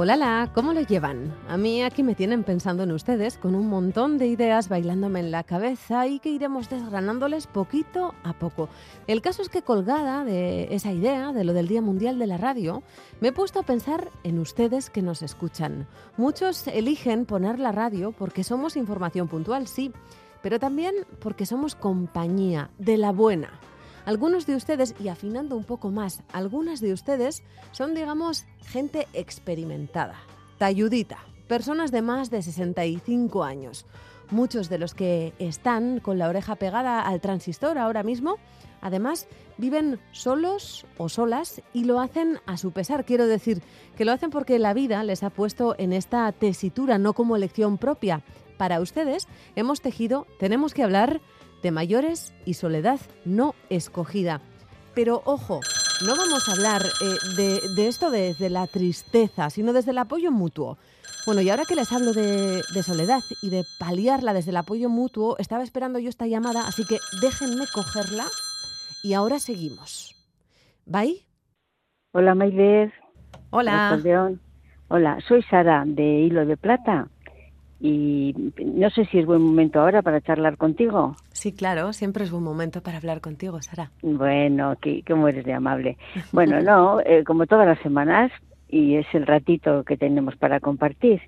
Hola, ¿cómo lo llevan? A mí aquí me tienen pensando en ustedes con un montón de ideas bailándome en la cabeza y que iremos desgranándoles poquito a poco. El caso es que colgada de esa idea, de lo del Día Mundial de la Radio, me he puesto a pensar en ustedes que nos escuchan. Muchos eligen poner la radio porque somos información puntual, sí, pero también porque somos compañía de la buena. Algunos de ustedes, y afinando un poco más, algunas de ustedes son, digamos, gente experimentada, talludita, personas de más de 65 años. Muchos de los que están con la oreja pegada al transistor ahora mismo, además, viven solos o solas y lo hacen a su pesar. Quiero decir que lo hacen porque la vida les ha puesto en esta tesitura, no como elección propia. Para ustedes hemos tejido, tenemos que hablar de mayores y soledad no escogida. Pero ojo, no vamos a hablar eh, de, esto desde la tristeza, sino desde el apoyo mutuo. Bueno, y ahora que les hablo de, de, soledad y de paliarla desde el apoyo mutuo, estaba esperando yo esta llamada, así que déjenme cogerla y ahora seguimos. ¿Bye? Hola, Maider. Hola. Hola, soy Sara de Hilo de Plata y no sé si es buen momento ahora para charlar contigo. Sí, claro, siempre es buen momento para hablar contigo, Sara. Bueno, que, cómo eres de amable. Bueno, no, eh, como todas las semanas, y es el ratito que tenemos para compartir.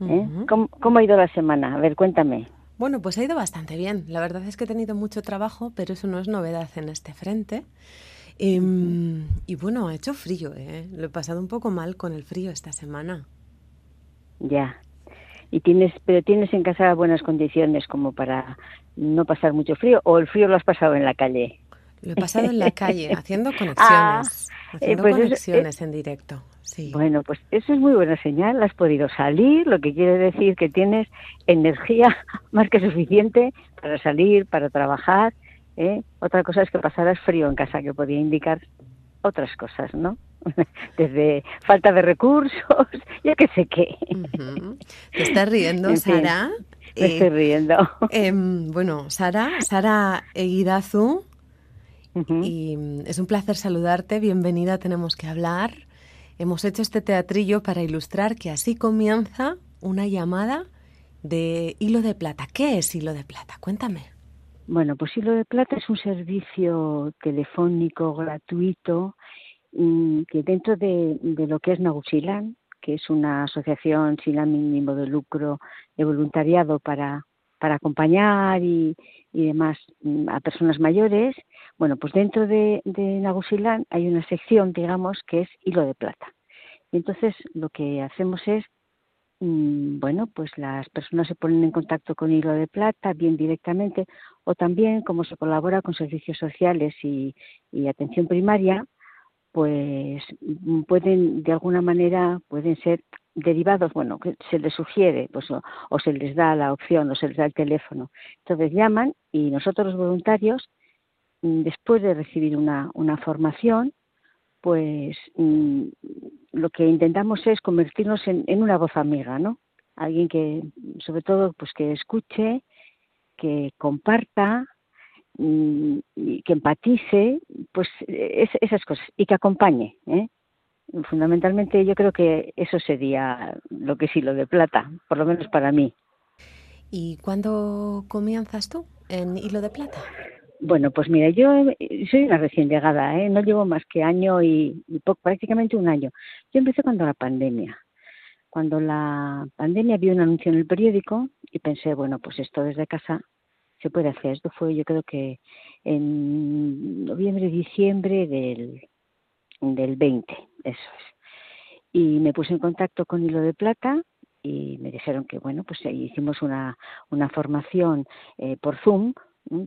¿eh? ¿Cómo, ha ido la semana? A ver, cuéntame. Bueno, pues ha ido bastante bien. La verdad es que he tenido mucho trabajo, pero eso no es novedad en este frente. Em, y bueno, ha hecho frío, ¿eh? Lo he pasado un poco mal con el frío esta semana. Ya, y tienes pero tienes en casa buenas condiciones como para no pasar mucho frío o el frío lo has pasado en la calle. Lo he pasado en la calle haciendo conexiones ah, eh, haciendo pues conexiones en directo sí. bueno pues eso es muy buena señal has podido salir lo que quiere decir que tienes energía más que suficiente para salir para trabajar ¿eh? otra cosa es que pasaras frío en casa que podía indicar otras cosas no desde falta de recursos, ya que sé qué. ¿Te estás riendo, Sara? me estoy riendo. Em, bueno, Sara, Sara Eguidazu, y mm, es un placer saludarte, bienvenida, tenemos que hablar. Hemos hecho este teatrillo para ilustrar que así comienza una llamada de Hilo de Plata. ¿Qué es Hilo de Plata? Cuéntame. Bueno, pues Hilo de Plata es un servicio telefónico gratuito que dentro de, lo que es Nagusilán, que es una asociación sin ánimo de lucro de voluntariado para, para acompañar y, y demás mm, a personas mayores, bueno, pues dentro de, de Nagusilán hay una sección, digamos, que es hilo de plata. Y entonces lo que hacemos es, mm, bueno, pues las personas se ponen en contacto con hilo de plata, bien directamente, o también como se colabora con servicios sociales y atención primaria, pues mm, pueden de alguna manera pueden ser derivados, bueno, que se les sugiere, pues o, se les da la opción o se les da el teléfono. Entonces llaman y nosotros los voluntarios, mm, después de recibir una, una formación, pues mm, lo que intentamos es convertirnos en, en una voz amiga, ¿no? Alguien que, sobre todo, pues que escuche, que comparta, Mm, que empatice, pues esas cosas, y que acompañe. ¿eh? Fundamentalmente yo creo que eso sería lo que sí, lo de plata, por lo menos para mí. ¿Y cuándo comienzas tú en Hilo de Plata? Bueno, pues mira, yo soy una recién llegada, ¿eh? no llevo más que año y, y prácticamente un año. Yo empecé cuando la pandemia. Cuando la pandemia vi un anuncio en el periódico y pensé, bueno, pues esto desde casa se puede hacer. Esto fue, yo creo que en noviembre, diciembre del, del 20, eso es. Y me puse en contacto con Hilo de Plata y me dijeron que, bueno, pues hicimos una, una formación eh, por Zoom,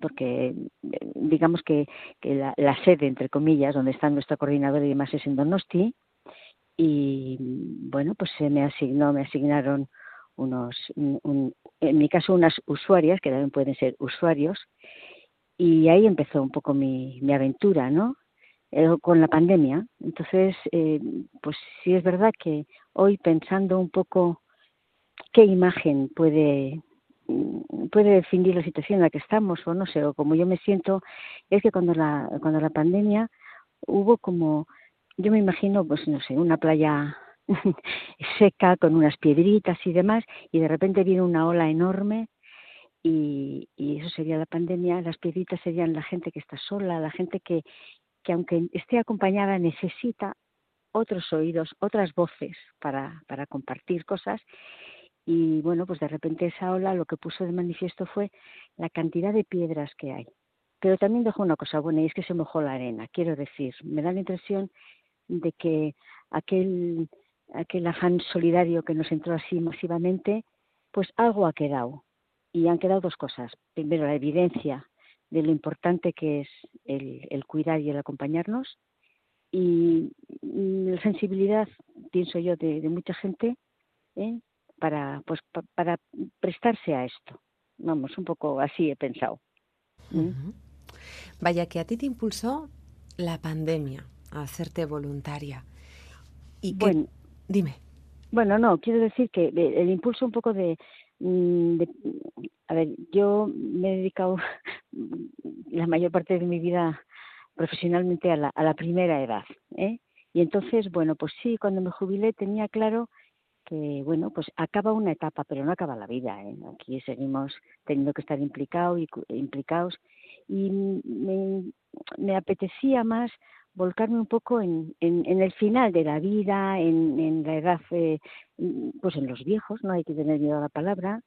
porque eh, digamos que, que la, la, sede, entre comillas, donde está nuestra coordinadora y demás es en Donosti, y bueno, pues se me asignó, me asignaron unos, en mi caso unas usuarias, que también pueden ser usuarios, y ahí empezó un poco mi, mi aventura, ¿no? eh, con la pandemia. Entonces, eh, pues sí es verdad que hoy pensando un poco qué imagen puede puede definir la situación en la que estamos o no sé o como yo me siento es que cuando la cuando la pandemia hubo como yo me imagino pues no sé una playa seca con unas piedritas y demás y de repente viene una ola enorme y, eso sería la pandemia, las piedritas serían la gente que está sola, la gente que, que aunque esté acompañada necesita otros oídos, otras voces para, para compartir cosas. Y bueno, pues de repente esa ola lo que puso de manifiesto fue la cantidad de piedras que hay. Pero también dejó una cosa buena y es que se mojó la arena. Quiero decir, me da la impresión de que aquel, aquel afán solidario que nos entró así masivamente, pues algo ha quedado. Y han quedado dos cosas. Primero, la evidencia de lo importante que es el, cuidar y el acompañarnos y la sensibilidad, pienso yo, de, mucha gente ¿eh? para, pues, para prestarse a esto. Vamos, un poco así he pensado. ¿Mm? Vaya, que a ti te impulsó la pandemia a hacerte voluntaria. Y bueno, dime. Bueno, no, quiero decir que el impulso un poco de, Mm, a ver, yo me he dedicado la mayor parte de mi vida profesionalmente a la, a la primera edad, ¿eh? Y entonces, bueno, pues sí, cuando me jubilé tenía claro que, bueno, pues acaba una etapa, pero no acaba la vida. ¿eh? Aquí seguimos teniendo que estar implicados y, implicados. Y me apetecía más volcarme un poco en, en, el final de la vida, en, en la edad, eh, pues en los viejos, no hay que tener miedo a la palabra.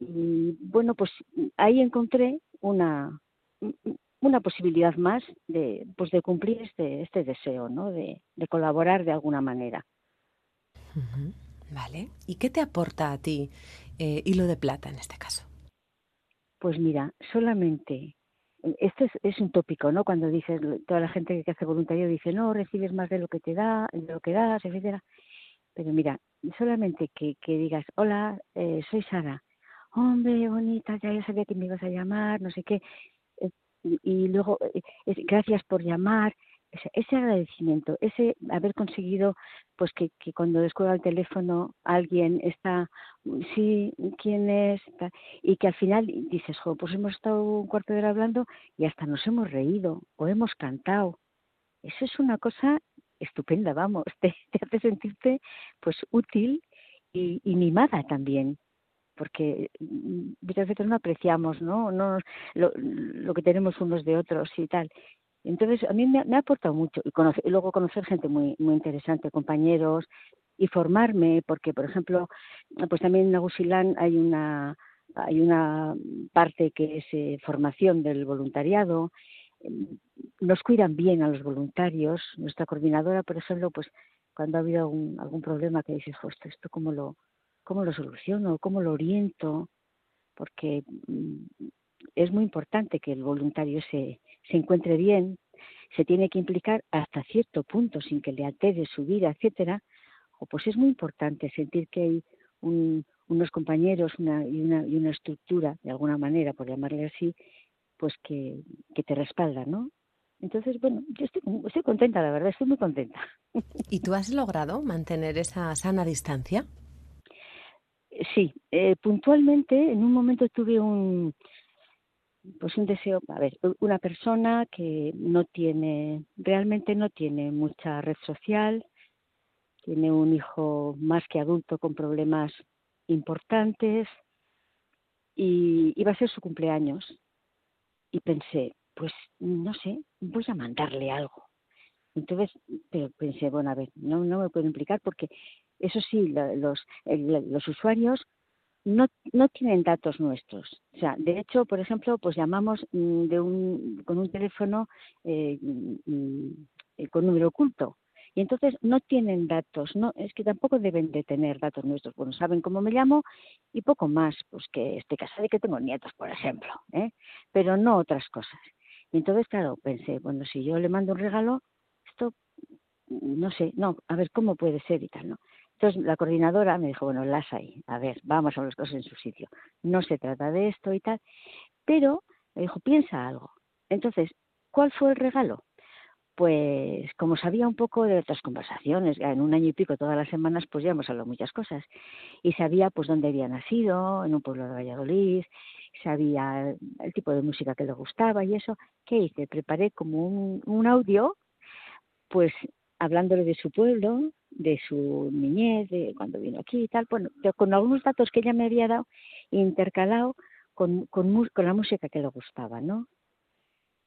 Y bueno, pues ahí encontré una, una posibilidad más de, pues de cumplir este, este deseo, ¿no? De, de colaborar de alguna manera. Vale. ¿Y qué te aporta a ti eh, hilo de plata en este caso? Pues mira, solamente esto es, un tópico, ¿no? Cuando dices, toda la gente que hace voluntario dice, no, recibes más de lo que te da, de lo que das, etcétera. Pero mira, solamente que, que digas, hola, eh, soy Sara. Hombre, bonita, ya, ya sabía que me ibas a llamar, no sé qué. Eh, y, luego, eh, gracias por llamar ese, agradecimiento, ese haber conseguido pues que, que cuando descuelga el teléfono alguien está, sí, ¿quién es? Y que al final dices, jo, pues hemos estado un cuarto de hora hablando y hasta nos hemos reído o hemos cantado. Eso es una cosa estupenda, vamos, te, hace sentirte pues útil y, y mimada también porque mm, muchas veces no apreciamos ¿no? no lo, lo que tenemos unos de otros y tal entonces, a mí me, ha aportado mucho y, luego conocer gente muy, muy interesante, compañeros, y formarme, porque, por ejemplo, pues también en Agusilán hay una, hay una parte que es eh, formación del voluntariado, nos cuidan bien a los voluntarios. Nuestra coordinadora, por ejemplo, pues cuando ha habido algún, algún problema que dices, esto, esto cómo lo, cómo lo soluciono, cómo lo oriento, porque mm, es muy importante que el voluntario se, se encuentre bien, se tiene que implicar hasta cierto punto sin que le altere su vida, etcétera, o pues es muy importante sentir que hay unos compañeros una, y, una, y una estructura, de alguna manera, por llamarle así, pues que, que te respalda, ¿no? Entonces, bueno, yo estoy, estoy contenta, la verdad, estoy muy contenta. ¿Y tú has logrado mantener esa sana distancia? Sí, eh, puntualmente en un momento tuve un, pues un deseo, a ver, una persona que no tiene, realmente no tiene mucha red social, tiene un hijo más que adulto con problemas importantes y iba a ser su cumpleaños. Y pensé, pues no sé, voy a mandarle algo. Entonces, pero pensé, bueno, a ver, no, no me puedo implicar porque eso sí, los, los usuarios no, no tienen datos nuestros. O sea, de hecho, por ejemplo, pues llamamos mm, de un, con un teléfono eh, mm, eh, con número oculto. Y entonces no tienen datos, no, es que tampoco deben de tener datos nuestros. Bueno, saben cómo me llamo y poco más, pues que estoy casada y que tengo nietos, por ejemplo, ¿eh? pero no otras cosas. Y entonces, claro, pensé, bueno, si yo le mando un regalo, esto, no sé, no, a ver cómo puede ser y tal, ¿no? Entonces la coordinadora me dijo, bueno, las hay, a ver, vamos a las cosas en su sitio. No se trata de esto y tal, pero me dijo, piensa algo. Entonces, ¿cuál fue el regalo? pues como sabía un poco de otras conversaciones, en un año y pico, todas las semanas, pues ya hemos hablado muchas cosas. Y sabía pues dónde había nacido, en un pueblo de Valladolid, sabía el tipo de música que le gustaba y eso. ¿Qué hice? Preparé como un, un audio, pues hablándole de su pueblo, de su niñez, de cuando vino aquí y tal, bueno, con algunos datos que ella me había dado, intercalado con, con, con la música que le gustaba, ¿no?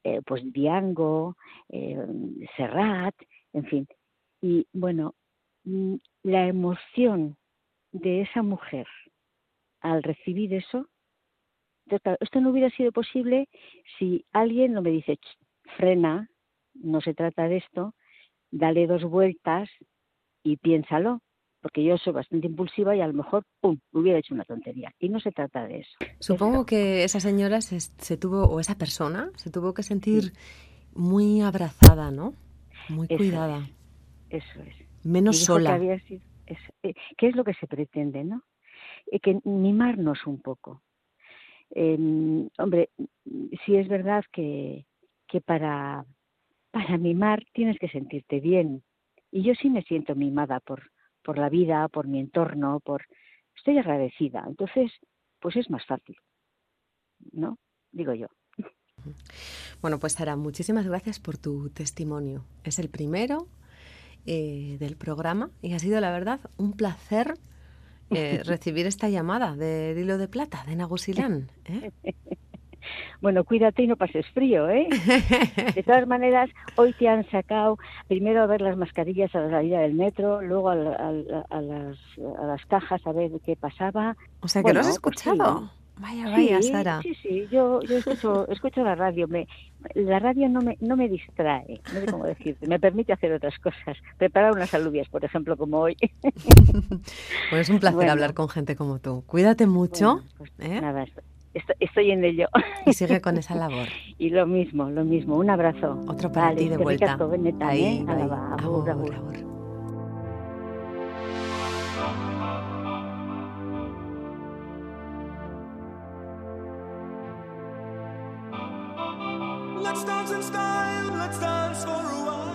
Eh, pues Diango, eh, Serrat, en fin. Y bueno, mm, la emoción de esa mujer al recibir eso, esto no hubiera sido posible si alguien no me dice, frena, no se trata de esto, dale dos vueltas y piénsalo porque yo soy bastante impulsiva y a lo mejor, ¡pum!, hubiera hecho una tontería. Y no se trata de eso. Supongo que esa señora se, tuvo, o esa persona, se tuvo que sentir muy abrazada, ¿no? Muy cuidada. eso es. Menos sola. Que eh, ¿Qué es lo que se pretende, no? Eh, que mimarnos un poco. Em, hombre, sí es verdad que, que para, para mimar tienes que sentirte bien. Y yo sí me siento mimada por, por la vida, por mi entorno, por estoy agradecida. Entonces, pues es más fácil. ¿No? Digo yo. Bueno, pues Sara, muchísimas gracias por tu testimonio. Es el primero eh, del programa y ha sido, la verdad, un placer eh, recibir esta llamada del hilo de plata de Nagusilán. ¿eh? Bueno, cuídate y no pases frío, ¿eh? De todas maneras, hoy te han sacado primero a ver las mascarillas a la salida del metro, luego a, las, cajas a ver qué pasaba. O sea, que lo has pues escuchado. Vaya, vaya, Sara. Sí, sí, yo, yo escucho, escucho la radio. Me, la radio no me, no me distrae, no sé cómo decirte. Me permite hacer otras cosas. Preparar unas alubias, por ejemplo, como hoy. Bueno, es un placer hablar con gente como tú. Cuídate mucho. Pues ¿eh? Nada, estoy, en ello. Y sigue con esa labor. y lo mismo, lo mismo. Un abrazo. Otro para ti de vuelta. Ahí, Let's dance in style, let's dance for a while.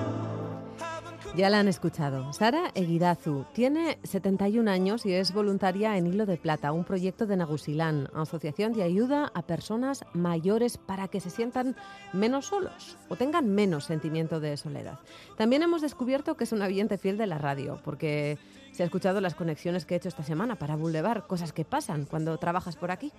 Ya la han escuchado. Sara Eguidazu tiene 71 años y es voluntaria en Hilo de Plata, un proyecto de Nagusilán, asociación de ayuda a personas mayores para que se sientan menos solos o tengan menos sentimiento de soledad. También hemos descubierto que es un oyente fiel de la radio, porque se ha escuchado las conexiones que he hecho esta semana para Boulevard, cosas que pasan cuando trabajas por aquí.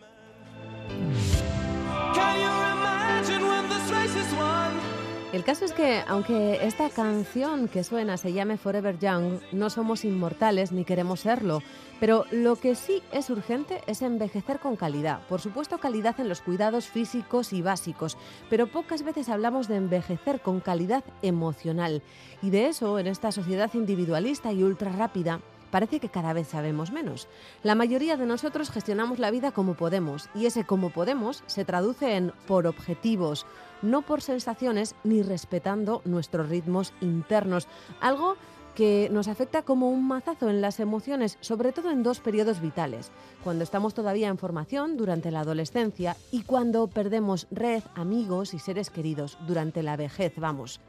El caso es que, aunque esta canción que suena se llame Forever Young, no somos inmortales ni queremos serlo. Pero lo que sí es urgente es envejecer con calidad. Por supuesto, calidad en los cuidados físicos y básicos, pero pocas veces hablamos de envejecer con calidad emocional. Y de eso, en esta sociedad individualista y ultra rápida, parece que cada vez sabemos menos. La mayoría de nosotros gestionamos la vida como podemos y ese como podemos se traduce en por objetivos, no por sensaciones ni respetando nuestros ritmos internos, algo que nos afecta como un mazazo en las emociones, sobre todo en dos periodos vitales, cuando estamos todavía en formación durante la adolescencia y cuando perdemos red, amigos y seres queridos durante la vejez, vamos,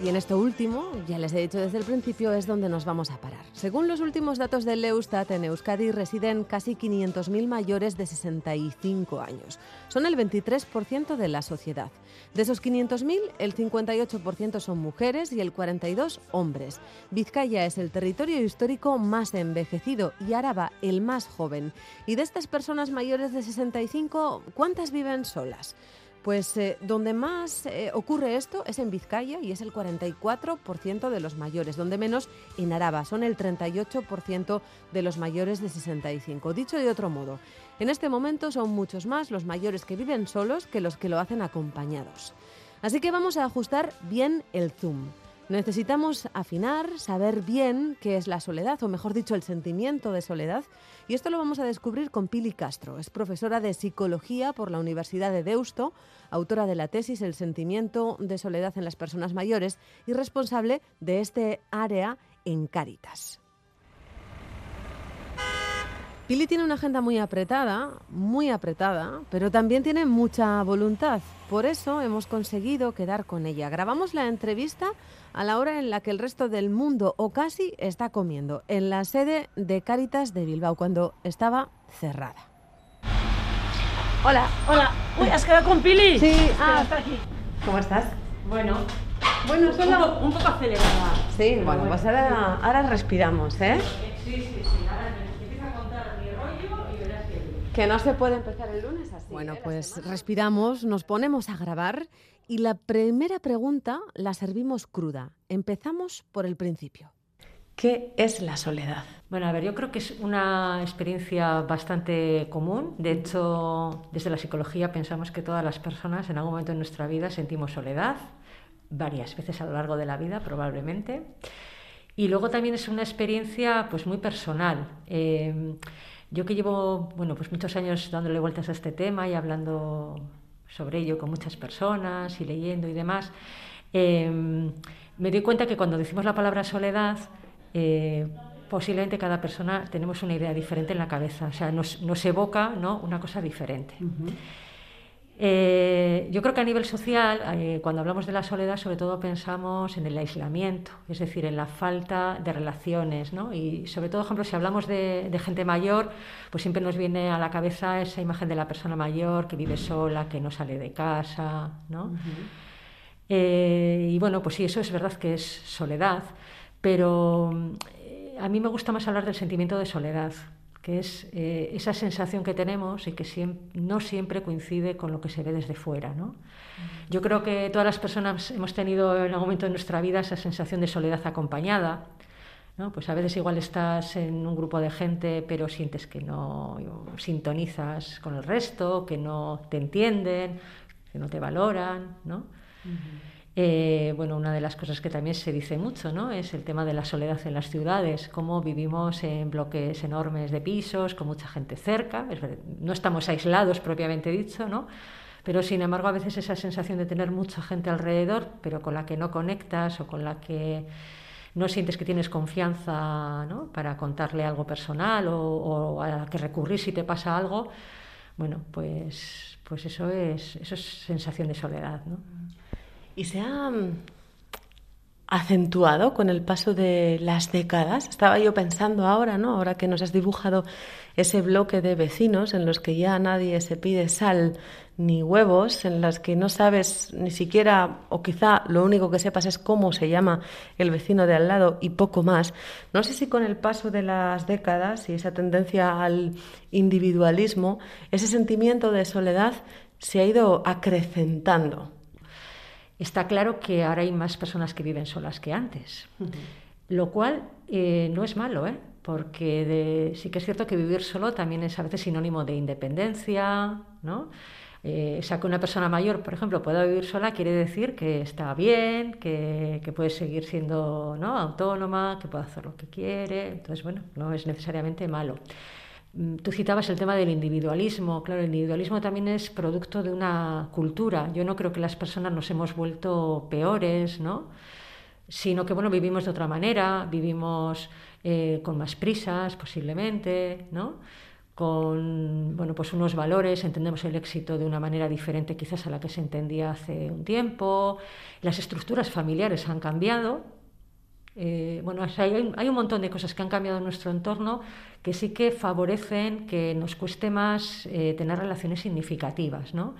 Y en esto último, ya les he dicho desde el principio, es donde nos vamos a parar. Según los últimos datos del Eustat, en Euskadi residen casi 500.000 mayores de 65 años. Son el 23% de la sociedad. De esos 500.000, el 58% son mujeres y el 42% hombres. Vizcaya es el territorio histórico más envejecido y Araba el más joven. Y de estas personas mayores de 65, ¿cuántas viven solas? Pues eh, donde más eh, ocurre esto es en Vizcaya y es el 44% de los mayores, donde menos en Araba, son el 38% de los mayores de 65. Dicho de otro modo, en este momento son muchos más los mayores que viven solos que los que lo hacen acompañados. Así que vamos a ajustar bien el zoom. Necesitamos afinar, saber bien qué es la soledad, o mejor dicho, el sentimiento de soledad. Y esto lo vamos a descubrir con Pili Castro. Es profesora de psicología por la Universidad de Deusto, autora de la tesis El sentimiento de soledad en las personas mayores y responsable de este área en Cáritas. Pili tiene una agenda muy apretada, muy apretada, pero también tiene mucha voluntad. Por eso hemos conseguido quedar con ella. Grabamos la entrevista a la hora en la que el resto del mundo, o casi, está comiendo, en la sede de Cáritas de Bilbao, cuando estaba cerrada. Hola, hola. Uy, ¿has quedado con Pili? Sí, ah, está aquí. ¿Cómo estás? Bueno, Bueno, un, poco, un poco acelerada. Sí, Pero bueno, pues ahora, ahora respiramos, ¿eh? Sí, sí, sí. Ahora me empieza a contar mi rollo y verás que... No se puede empezar el lunes así. Bueno, pues respiramos, nos ponemos a grabar y la primera pregunta la servimos cruda. Empezamos por el principio. ¿Qué es la soledad? Bueno, a ver, yo creo que es una experiencia bastante común. De hecho, desde la psicología pensamos que todas las personas en algún momento de nuestra vida sentimos soledad, varias veces a lo largo de la vida probablemente. Y luego también es una experiencia pues muy personal. Eh, yo que llevo bueno, pues muchos años dándole vueltas a este tema y hablando sobre ello con muchas personas y leyendo y demás, eh, me doy cuenta que cuando decimos la palabra soledad, eh, posiblemente cada persona tenemos una idea diferente en la cabeza, o sea, nos, nos evoca ¿no? una cosa diferente. Eh, yo creo que a nivel social, eh, cuando hablamos de la soledad, sobre todo pensamos en el aislamiento, es decir, en la falta de relaciones, ¿no? Y sobre todo, por ejemplo, si hablamos de, de, gente mayor, pues siempre nos viene a la cabeza esa imagen de la persona mayor que vive sola, que no sale de casa, ¿no? Uh -huh. eh, y bueno, pues sí, eso es verdad que es soledad, pero eh, a mí me gusta más hablar del sentimiento de soledad, que es eh, esa sensación que tenemos y que no siempre coincide con lo que se ve desde fuera. ¿no? Yo creo que todas las personas hemos tenido en algún momento de nuestra vida esa sensación de soledad acompañada. ¿no? Pues a veces igual estás en un grupo de gente, pero sientes que no sintonizas con el resto, que no te entienden, que no te valoran. ¿no? Eh, bueno, una de las cosas que también se dice mucho ¿no? es el tema de la soledad en las ciudades, cómo vivimos en bloques enormes de pisos, con mucha gente cerca, no estamos aislados propiamente dicho, ¿no? pero sin embargo a veces esa sensación de tener mucha gente alrededor, pero con la que no conectas o con la que no sientes que tienes confianza ¿no? para contarle algo personal o, o, a la que recurrir si te pasa algo, bueno, pues, pues eso, es, eso es sensación de soledad. ¿no? ¿Y se ha acentuado con el paso de las décadas? Estaba yo pensando ahora, ¿no? Ahora que nos has dibujado ese bloque de vecinos en los que ya nadie se pide sal ni huevos, en las que no sabes ni siquiera, o quizá lo único que sepas es cómo se llama el vecino de al lado y poco más. No sé si con el paso de las décadas y esa tendencia al individualismo, ese sentimiento de soledad se ha ido acrecentando. Está claro que ahora hay más personas que viven solas que antes, uh -huh. lo cual eh, no es malo, ¿eh? porque de, sí que es cierto que vivir solo también es a veces sinónimo de independencia, ¿no? Eh, o sea, que una persona mayor, por ejemplo, pueda vivir sola quiere decir que está bien, que, que puede seguir siendo ¿no? autónoma, que puede hacer lo que quiere. Entonces, bueno, no es necesariamente malo. Tú citabas el tema del individualismo. Claro, el individualismo también es producto de una cultura. Yo no creo que las personas nos hemos vuelto peores, ¿no? Sino que, bueno, vivimos de otra manera, vivimos eh, con más prisas, posiblemente, ¿no? Con, bueno, pues unos valores, entendemos el éxito de una manera diferente quizás a la que se entendía hace un tiempo. Las estructuras familiares han cambiado, eh, bueno, hay, hay, un montón de cosas que han cambiado en nuestro entorno que sí que favorecen que nos cueste más eh, tener relaciones significativas, ¿no?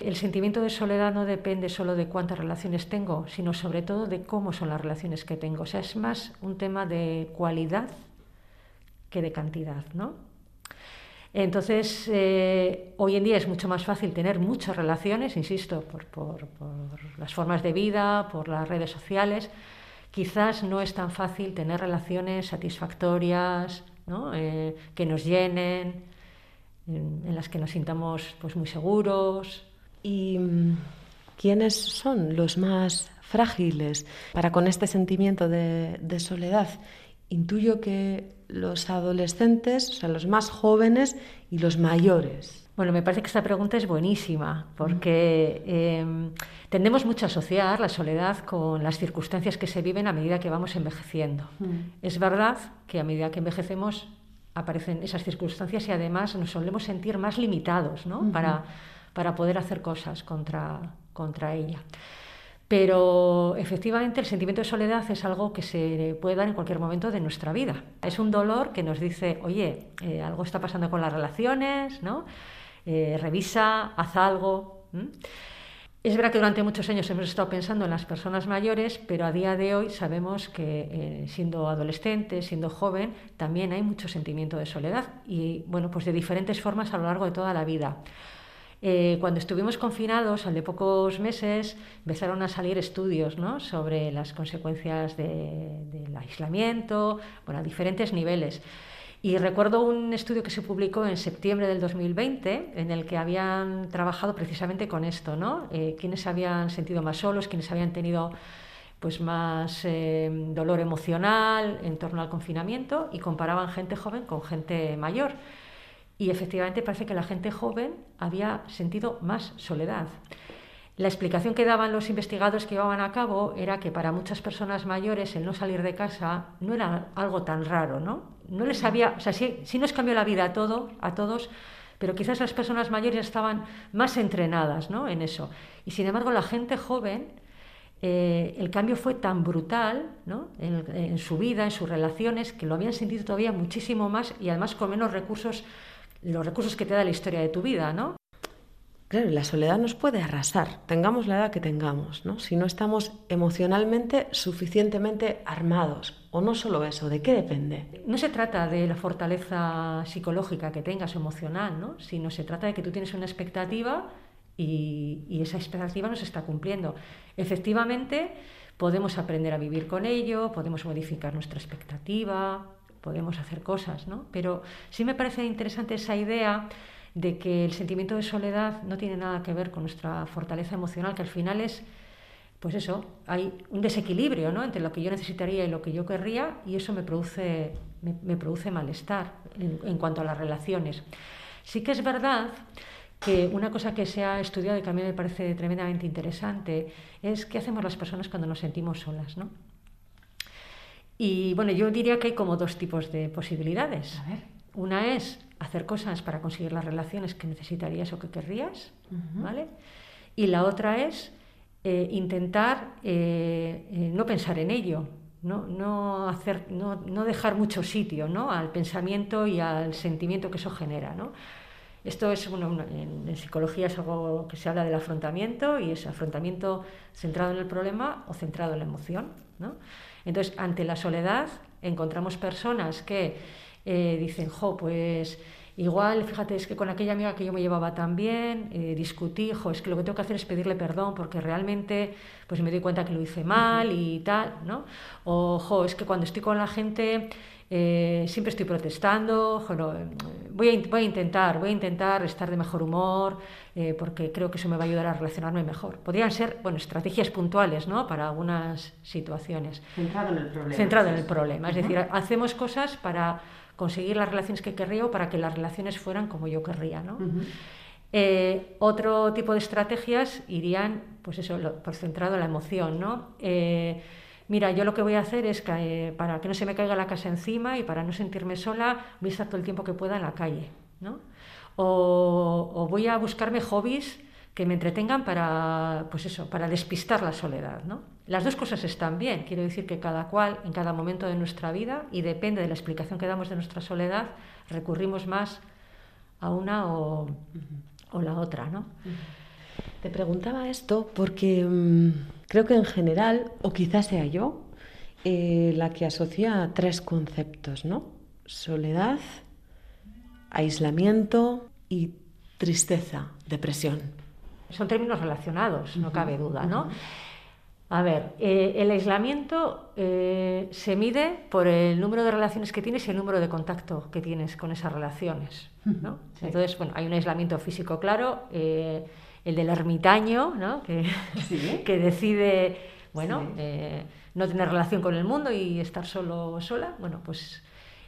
El sentimiento de soledad no depende solo de cuántas relaciones tengo, sino sobre todo de cómo son las relaciones que tengo. O sea, es más un tema de cualidad que de cantidad, ¿no? Entonces, eh, hoy en día es mucho más fácil tener muchas relaciones, insisto, por, por, por las formas de vida, por las redes sociales, quizás no es tan fácil tener relaciones satisfactorias, ¿no? eh, que nos llenen, en, las que nos sintamos pues, muy seguros. ¿Y mm, quiénes son los más frágiles para con este sentimiento de, de soledad? Intuyo que los adolescentes, o sea, los más jóvenes y los mayores. Bueno, me parece que esta pregunta es buenísima, porque eh, tendemos mucho a asociar la soledad con las circunstancias que se viven a medida que vamos envejeciendo. Mm. Es verdad que a medida que envejecemos aparecen esas circunstancias y además nos solemos sentir más limitados ¿no? para, para poder hacer cosas contra, contra ella. Pero efectivamente el sentimiento de soledad es algo que se puede dar en cualquier momento de nuestra vida. Es un dolor que nos dice, oye, eh, algo está pasando con las relaciones, ¿no? Eh, revisa, haz algo. Es verdad que durante muchos años hemos estado pensando en las personas mayores, pero a día de hoy sabemos que eh, siendo adolescente, siendo joven, también hay mucho sentimiento de soledad y bueno, pues de diferentes formas a lo largo de toda la vida. Eh, cuando estuvimos confinados, al de pocos meses, empezaron a salir estudios ¿no? sobre las consecuencias del aislamiento, bueno, a diferentes niveles. Y recuerdo un estudio que se publicó en septiembre del 2020 en el que habían trabajado precisamente con esto, ¿no? Eh, quienes habían sentido más solos, quienes habían tenido pues más eh, dolor emocional en torno al confinamiento y comparaban gente joven con gente mayor. Y efectivamente parece que la gente joven había sentido más soledad. La explicación que daban los investigadores que llevaban a cabo era que para muchas personas mayores el no salir de casa no era algo tan raro, ¿no? No les había, o sea, sí, nos cambió la vida a, todo, a todos, pero quizás las personas mayores estaban más entrenadas ¿no? en eso. Y sin embargo, la gente joven, eh, el cambio fue tan brutal ¿no? en, en, su vida, en sus relaciones, que lo habían sentido todavía muchísimo más y además con menos recursos, los recursos que te da la historia de tu vida, ¿no? La soledad nos puede arrasar, tengamos la edad que tengamos, ¿no? Si no estamos emocionalmente suficientemente armados. O no solo eso, ¿de qué depende? No se trata de la fortaleza psicológica que tengas emocional, ¿no? Sino se trata de que tú tienes una expectativa y, y esa expectativa no se está cumpliendo. Efectivamente, podemos aprender a vivir con ello, podemos modificar nuestra expectativa, podemos hacer cosas, ¿no? Pero sí me parece interesante esa idea de que el sentimiento de soledad no tiene nada que ver con nuestra fortaleza emocional, que al final es, pues eso, hay un desequilibrio ¿no? entre lo que yo necesitaría y lo que yo querría, y eso me produce, me, produce malestar en, cuanto a las relaciones. Sí que es verdad que una cosa que se ha estudiado y que a mí me parece tremendamente interesante es qué hacemos las personas cuando nos sentimos solas, ¿no? Y bueno, yo diría que hay como dos tipos de posibilidades. Una es hacer cosas para conseguir las relaciones que necesitarías o que querrías, ¿vale? Y la otra es eh, intentar eh, eh, no pensar en ello, no, no, hacer, no, no, dejar mucho sitio ¿no? al pensamiento y al sentimiento que eso genera. ¿no? Esto es, bueno, en, en, psicología es algo que se habla del afrontamiento y es afrontamiento centrado en el problema o centrado en la emoción. ¿no? Entonces, ante la soledad encontramos personas que eh, dicen, jo, pues igual, fíjate, es que con aquella amiga que yo me llevaba tan bien, eh, discutí, jo, es que lo que tengo que hacer es pedirle perdón porque realmente pues me doy cuenta que lo hice mal y tal, ¿no? O, jo, es que cuando estoy con la gente eh, siempre estoy protestando, voy, a, voy, a, intentar, voy a intentar estar de mejor humor porque creo que eso me va a ayudar a relacionarme mejor. Podrían ser, bueno, estrategias puntuales, ¿no? Para algunas situaciones. Centrado en el problema. Centrado en el problema. Es decir, hacemos cosas para conseguir las relaciones que querría o para que las relaciones fueran como yo querría. ¿no? Eh, otro tipo de estrategias irían, pues eso, por centrado en la emoción, ¿no? Eh, mira, yo lo que voy a hacer es que eh, para que no se me caiga la casa encima y para no sentirme sola, voy a estar todo el tiempo que pueda en la calle, ¿no? O, o voy a buscarme hobbies que me entretengan para, pues eso, para despistar la soledad, ¿no? Las dos cosas están bien, quiero decir que cada cual en cada momento de nuestra vida y depende de la explicación que damos de nuestra soledad, recurrimos más a una o, la otra, ¿no? Te preguntaba esto porque mm, creo que en general, o quizás sea yo, eh, la que asocia tres conceptos, ¿no? Soledad, aislamiento y tristeza, depresión son términos relacionados, no cabe duda, ¿no? A ver, eh, el aislamiento eh, se mide por el número de relaciones que tienes y el número de contacto que tienes con esas relaciones. ¿no? Entonces, bueno, hay un aislamiento físico claro, eh, el del ermitaño, ¿no? que, que decide, bueno, no tener relación con el mundo y estar solo sola. Bueno, pues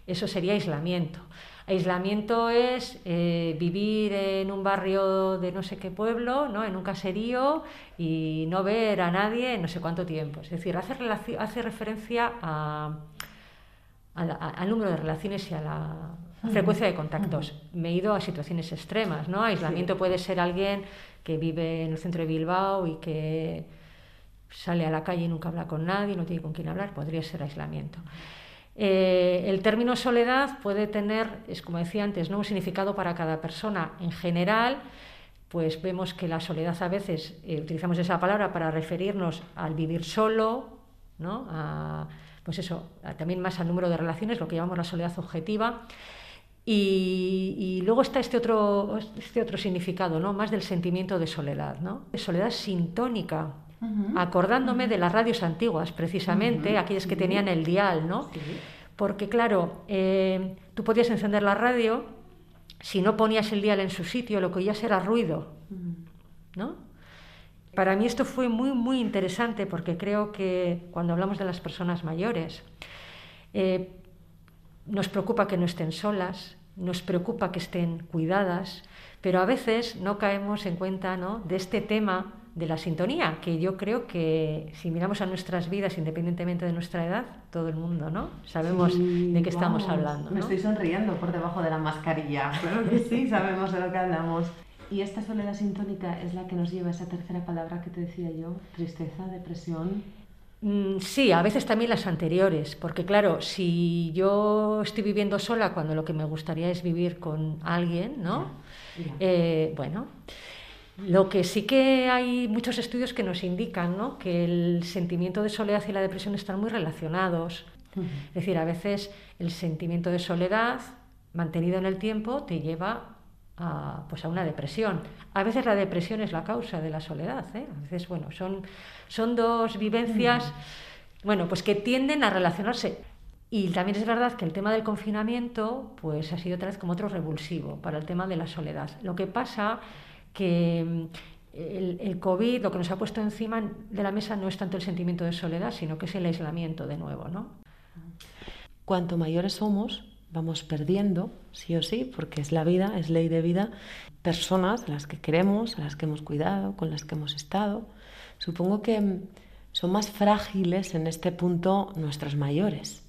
eso sería aislamiento. Aislamiento es eh, vivir en un barrio de no sé qué pueblo, ¿no? en un caserío y no ver a nadie en no sé cuánto tiempo. Es decir, hace, hace referencia al número de relaciones y a la, frecuencia de contactos. Me he ido a situaciones extremas, ¿no? Aislamiento puede ser alguien que vive en el centro de Bilbao y que sale a la calle y nunca habla con nadie, no tiene con quién hablar, podría ser aislamiento. Eh, el término soledad puede tener, es como decía antes, ¿no? un significado para cada persona. En general, pues vemos que la soledad a veces eh, utilizamos esa palabra para referirnos al vivir solo, ¿no? pues eso, también más al número de relaciones, lo que llamamos la soledad objetiva. Y, luego está este otro, este otro significado, ¿no? más del sentimiento de soledad, ¿no? de soledad sintónica, acordándome de las radios antiguas, precisamente, aquellas que tenían el dial, ¿no? Porque claro, eh, tú podías encender la radio, si no ponías el dial en su sitio, lo que oías era ruido, ¿no? Para mí esto fue muy, muy interesante porque creo que cuando hablamos de las personas mayores, eh, nos preocupa que no estén solas, nos preocupa que estén cuidadas, pero a veces no caemos en cuenta ¿no? de este tema de la sintonía, que yo creo que si miramos a nuestras vidas, independientemente de nuestra edad, todo el mundo, ¿no? Sabemos de qué estamos hablando. Me estoy sonriendo por debajo de la mascarilla. Claro que sí, sabemos de lo que hablamos. Y esta soledad sintónica es la que nos lleva a esa tercera palabra que te decía yo, tristeza, depresión. Mm, sí, a veces también las anteriores, porque claro, si yo estoy viviendo sola cuando lo que me gustaría es vivir con alguien, ¿no? Eh, bueno, lo que sí que hay muchos estudios que nos indican ¿no? que el sentimiento de soledad y la depresión están muy relacionados. Es decir, a veces el sentimiento de soledad mantenido en el tiempo te lleva a, pues a una depresión. A veces la depresión es la causa de la soledad. ¿eh? A veces, bueno, son, son dos vivencias bueno, pues que tienden a relacionarse. Y también es verdad que el tema del confinamiento pues ha sido otra vez como otro revulsivo para el tema de la soledad. Lo que pasa que mm, el, COVID lo que nos ha puesto encima de la mesa no es tanto el sentimiento de soledad, sino que es el aislamiento de nuevo. ¿no? Cuanto mayores somos, vamos perdiendo, sí o sí, porque es la vida, es ley de vida, personas a las que queremos, a las que hemos cuidado, con las que hemos estado. Supongo que mm, son más frágiles en este punto nuestros mayores.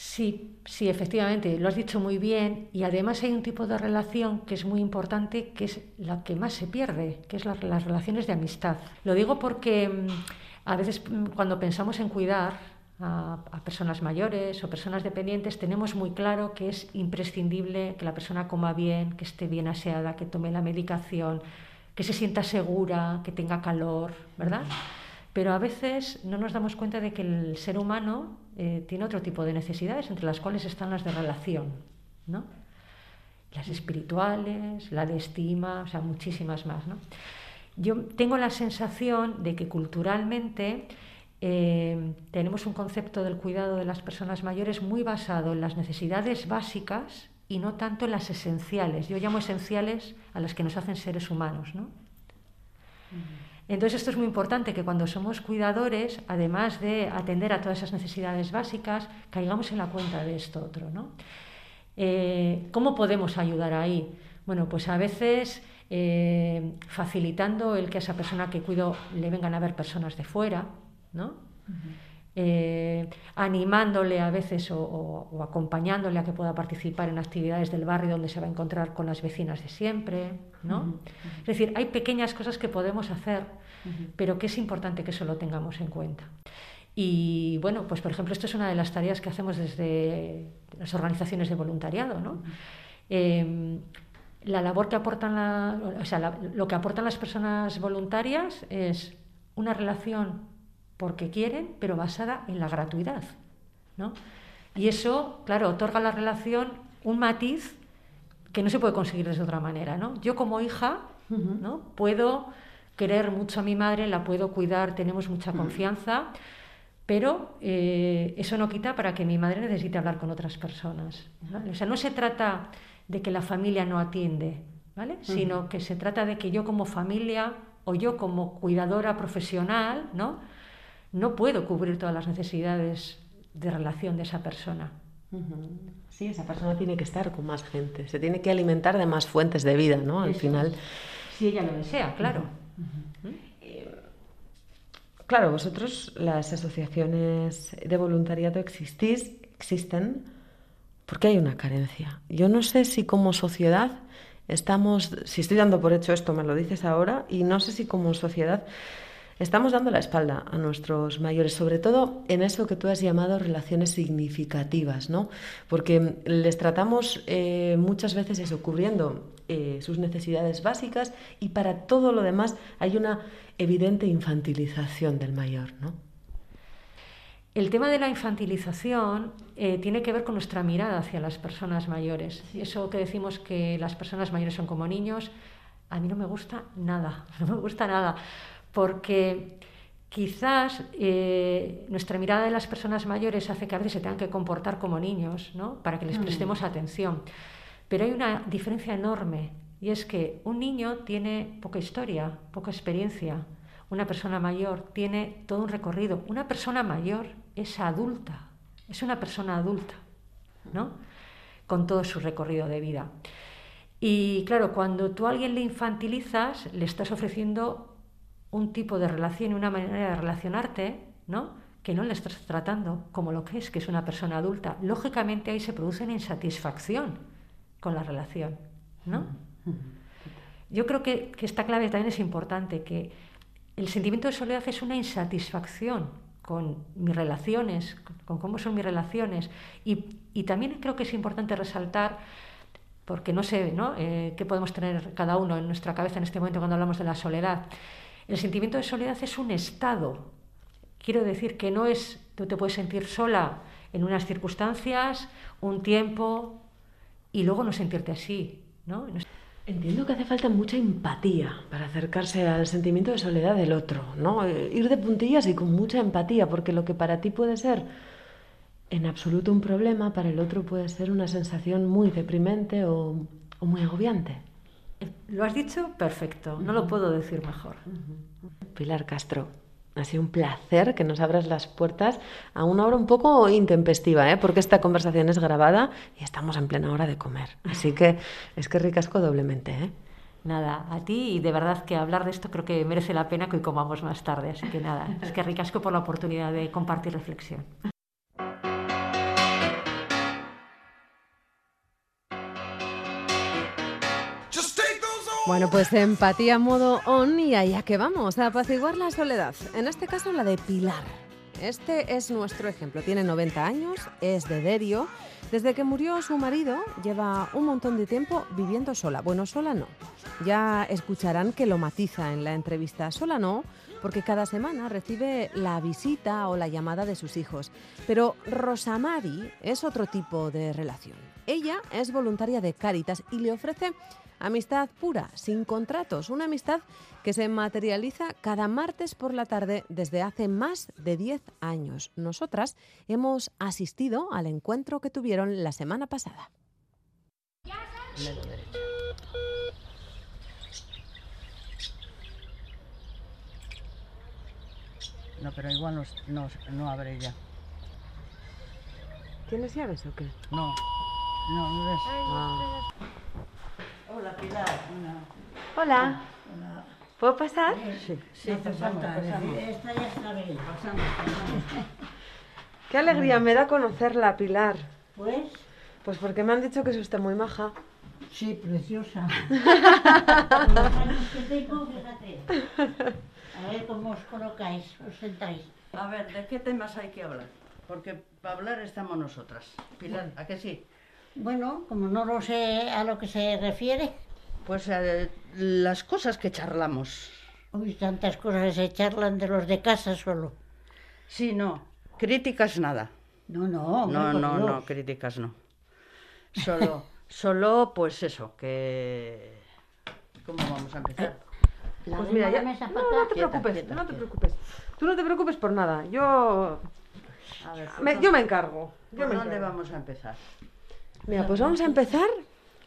Sí, sí, efectivamente, lo has dicho muy bien. Y además hay un tipo de relación que es muy importante, que es la que más se pierde, que es las relaciones de amistad. Lo digo porque mm, a veces mm, cuando pensamos en cuidar a, personas mayores o personas dependientes, tenemos muy claro que es imprescindible que la persona coma bien, que esté bien aseada, que tome la medicación, que se sienta segura, que tenga calor, ¿verdad? Pero a veces no nos damos cuenta de que el ser humano eh, tiene otro tipo de necesidades, entre las cuales están las de relación, ¿no? las espirituales, la de estima, o sea, muchísimas más. ¿no? Yo tengo la sensación de que culturalmente eh, tenemos un concepto del cuidado de las personas mayores muy basado en las necesidades básicas y no tanto en las esenciales. Yo llamo esenciales a las que nos hacen seres humanos. ¿no? Entonces esto es muy importante, que cuando somos cuidadores, además de atender a todas esas necesidades básicas, caigamos en la cuenta de esto otro. ¿no? Eh, ¿Cómo podemos ayudar ahí? Bueno, pues a veces eh, facilitando el que a esa persona que cuido le vengan a ver personas de fuera, ¿no? Eh, animándole a veces o, acompañándole a que pueda participar en actividades del barrio donde se va a encontrar con las vecinas de siempre. ¿no? Es decir, hay pequeñas cosas que podemos hacer, pero que es importante que eso lo tengamos en cuenta. Y bueno, pues por ejemplo, esto es una de las tareas que hacemos desde las organizaciones de voluntariado. ¿no? Em, la labor que aportan o sea, lo que aportan las personas voluntarias es una relación porque quieren, pero basada en la gratuidad. ¿no? Y eso, claro, otorga a la relación un matiz que no se puede conseguir de otra manera. ¿no? Yo como hija ¿no? puedo querer mucho a mi madre, la puedo cuidar, tenemos mucha confianza, pero eh, eso no quita para que mi madre necesite hablar con otras personas. O sea, no se trata de que la familia no atiende, ¿vale? sino que se trata de que yo como familia o yo como cuidadora profesional, ¿no? No puedo cubrir todas las necesidades de relación de esa persona. Sí, esa persona tiene que estar con más gente, se tiene que alimentar de más fuentes de vida, ¿no? Al final. Si ella lo desea, claro. Eh, claro, vosotros, las asociaciones de voluntariado existís, existen porque hay una carencia. Yo no sé si como sociedad estamos, si estoy dando por hecho esto, me lo dices ahora, y no sé si como sociedad estamos dando la espalda a nuestros mayores, sobre todo en eso que tú has llamado relaciones significativas, ¿no? Porque les tratamos eh, muchas veces eso, cubriendo eh, sus necesidades básicas y para todo lo demás hay una evidente infantilización del mayor, ¿no? El tema de la infantilización eh, tiene que ver con nuestra mirada hacia las personas mayores. Eso que decimos que las personas mayores son como niños, a mí no me gusta nada, no me gusta nada, porque quizás eh, nuestra mirada de las personas mayores hace que a veces se tengan que comportar como niños, ¿no? Para que les mm. prestemos atención. Pero hay una diferencia enorme y es que un niño tiene poca historia, poca experiencia. Una persona mayor tiene todo un recorrido. Una persona mayor es adulta, es una persona adulta, ¿no? Con todo su recorrido de vida. Y claro, cuando tú a alguien le infantilizas, le estás ofreciendo un tipo de relación y una manera de relacionarte, ¿no? Que no le estás tratando como lo que es, que es una persona adulta. Lógicamente ahí se produce una insatisfacción con la relación, ¿no? Yo creo que, que esta clave también es importante, que el sentimiento de soledad es una insatisfacción con mis relaciones, con cómo son mis relaciones. Y, también creo que es importante resaltar, porque no sé ¿no? Eh, qué podemos tener cada uno en nuestra cabeza en este momento cuando hablamos de la soledad. El sentimiento de soledad es un estado. Quiero decir que no es, tú te puedes sentir sola en unas circunstancias, un tiempo, y luego no sentirte así. ¿no? Entiendo que hace falta mucha empatía para acercarse al sentimiento de soledad del otro, ¿no? Eh, ir de puntillas y con mucha empatía, porque lo que para ti puede ser en absoluto un problema, para el otro puede ser una sensación muy deprimente o, muy agobiante. Lo has dicho perfecto, no lo puedo decir mejor. Pilar Castro, ha sido un placer que nos abras las puertas a una hora un poco intempestiva, ¿eh? porque esta conversación es grabada y estamos en plena hora de comer. Así que es que ricasco doblemente. ¿eh? Nada, a ti y de verdad que hablar de esto creo que merece la pena que hoy comamos más tarde. Así que nada, es que ricasco por la oportunidad de compartir reflexión. Bueno, pues empatía modo on y allá que vamos, a apaciguar la soledad. En este caso la de Pilar. Este es nuestro ejemplo. Tiene 90 años, es de Derio. Desde que murió su marido, lleva un montón de tiempo viviendo sola. Bueno, sola no. Ya escucharán que lo matiza en la entrevista. Sola no, porque cada semana recibe la visita o la llamada de sus hijos. Pero Rosamari es otro tipo de relación. Ella es voluntaria de Cáritas y le ofrece Amistad pura, sin contratos, una amistad que se materializa cada martes por la tarde desde hace más de 10 años. Nosotras hemos asistido al encuentro que tuvieron la semana pasada. No, pero igual no, no, abre ya. ¿Tienes llaves o qué? No, no, no ves. Ah. Hola, Pilar. Hola. ¿Puedo pasar? Sí, sí, pasamos, Esta ya está bien, pasamos, Qué alegría me da conocerla, Pilar. Pues. Pues porque me han dicho que es usted muy maja. Sí, preciosa. los años que tengo, fíjate. A ver cómo os colocáis, os sentáis. A ver, ¿de qué temas hay que hablar? Porque para hablar estamos nosotras. Pilar, ¿a qué sí? Bueno, como no lo sé a lo que se refiere. Pues eh, las cosas que charlamos. Uy, tantas cosas que se charlan de los de casa solo. Sí, no. Críticas nada. No, no. No, no, no, críticas no. Solo, solo, pues eso, que... ¿Cómo vamos a empezar? pues mira, ya... No, te preocupes, no te preocupes. Tú no te preocupes por nada. Yo... A ver, yo me encargo. ¿Por dónde vamos a empezar? Mira, pues vamos a empezar.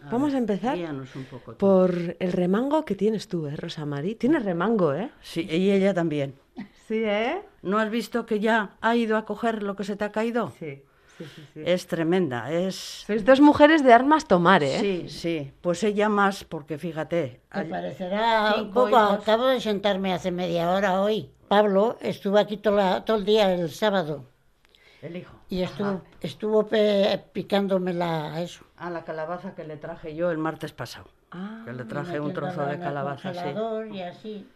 vamos a empezar por el remango que tienes tú, ¿eh, Rosa Mari? Tienes remango, ¿eh? Sí, y ella también. Sí, ¿eh? ¿No has visto que ya ha ido a coger lo que se te ha caído? Sí. Sí, sí, sí. Es tremenda, es... Sois dos mujeres de armas tomar, ¿eh? Sí, sí, pues ella más, porque fíjate... Me parecerá un poco, acabo de sentarme hace media hora hoy. Pablo estuvo aquí todo el día el sábado El hijo. Y estuvo, estuvo picándome la, eso. A la calabaza que le traje yo el martes pasado. Ah, que le traje un trozo de calabaza así. y así.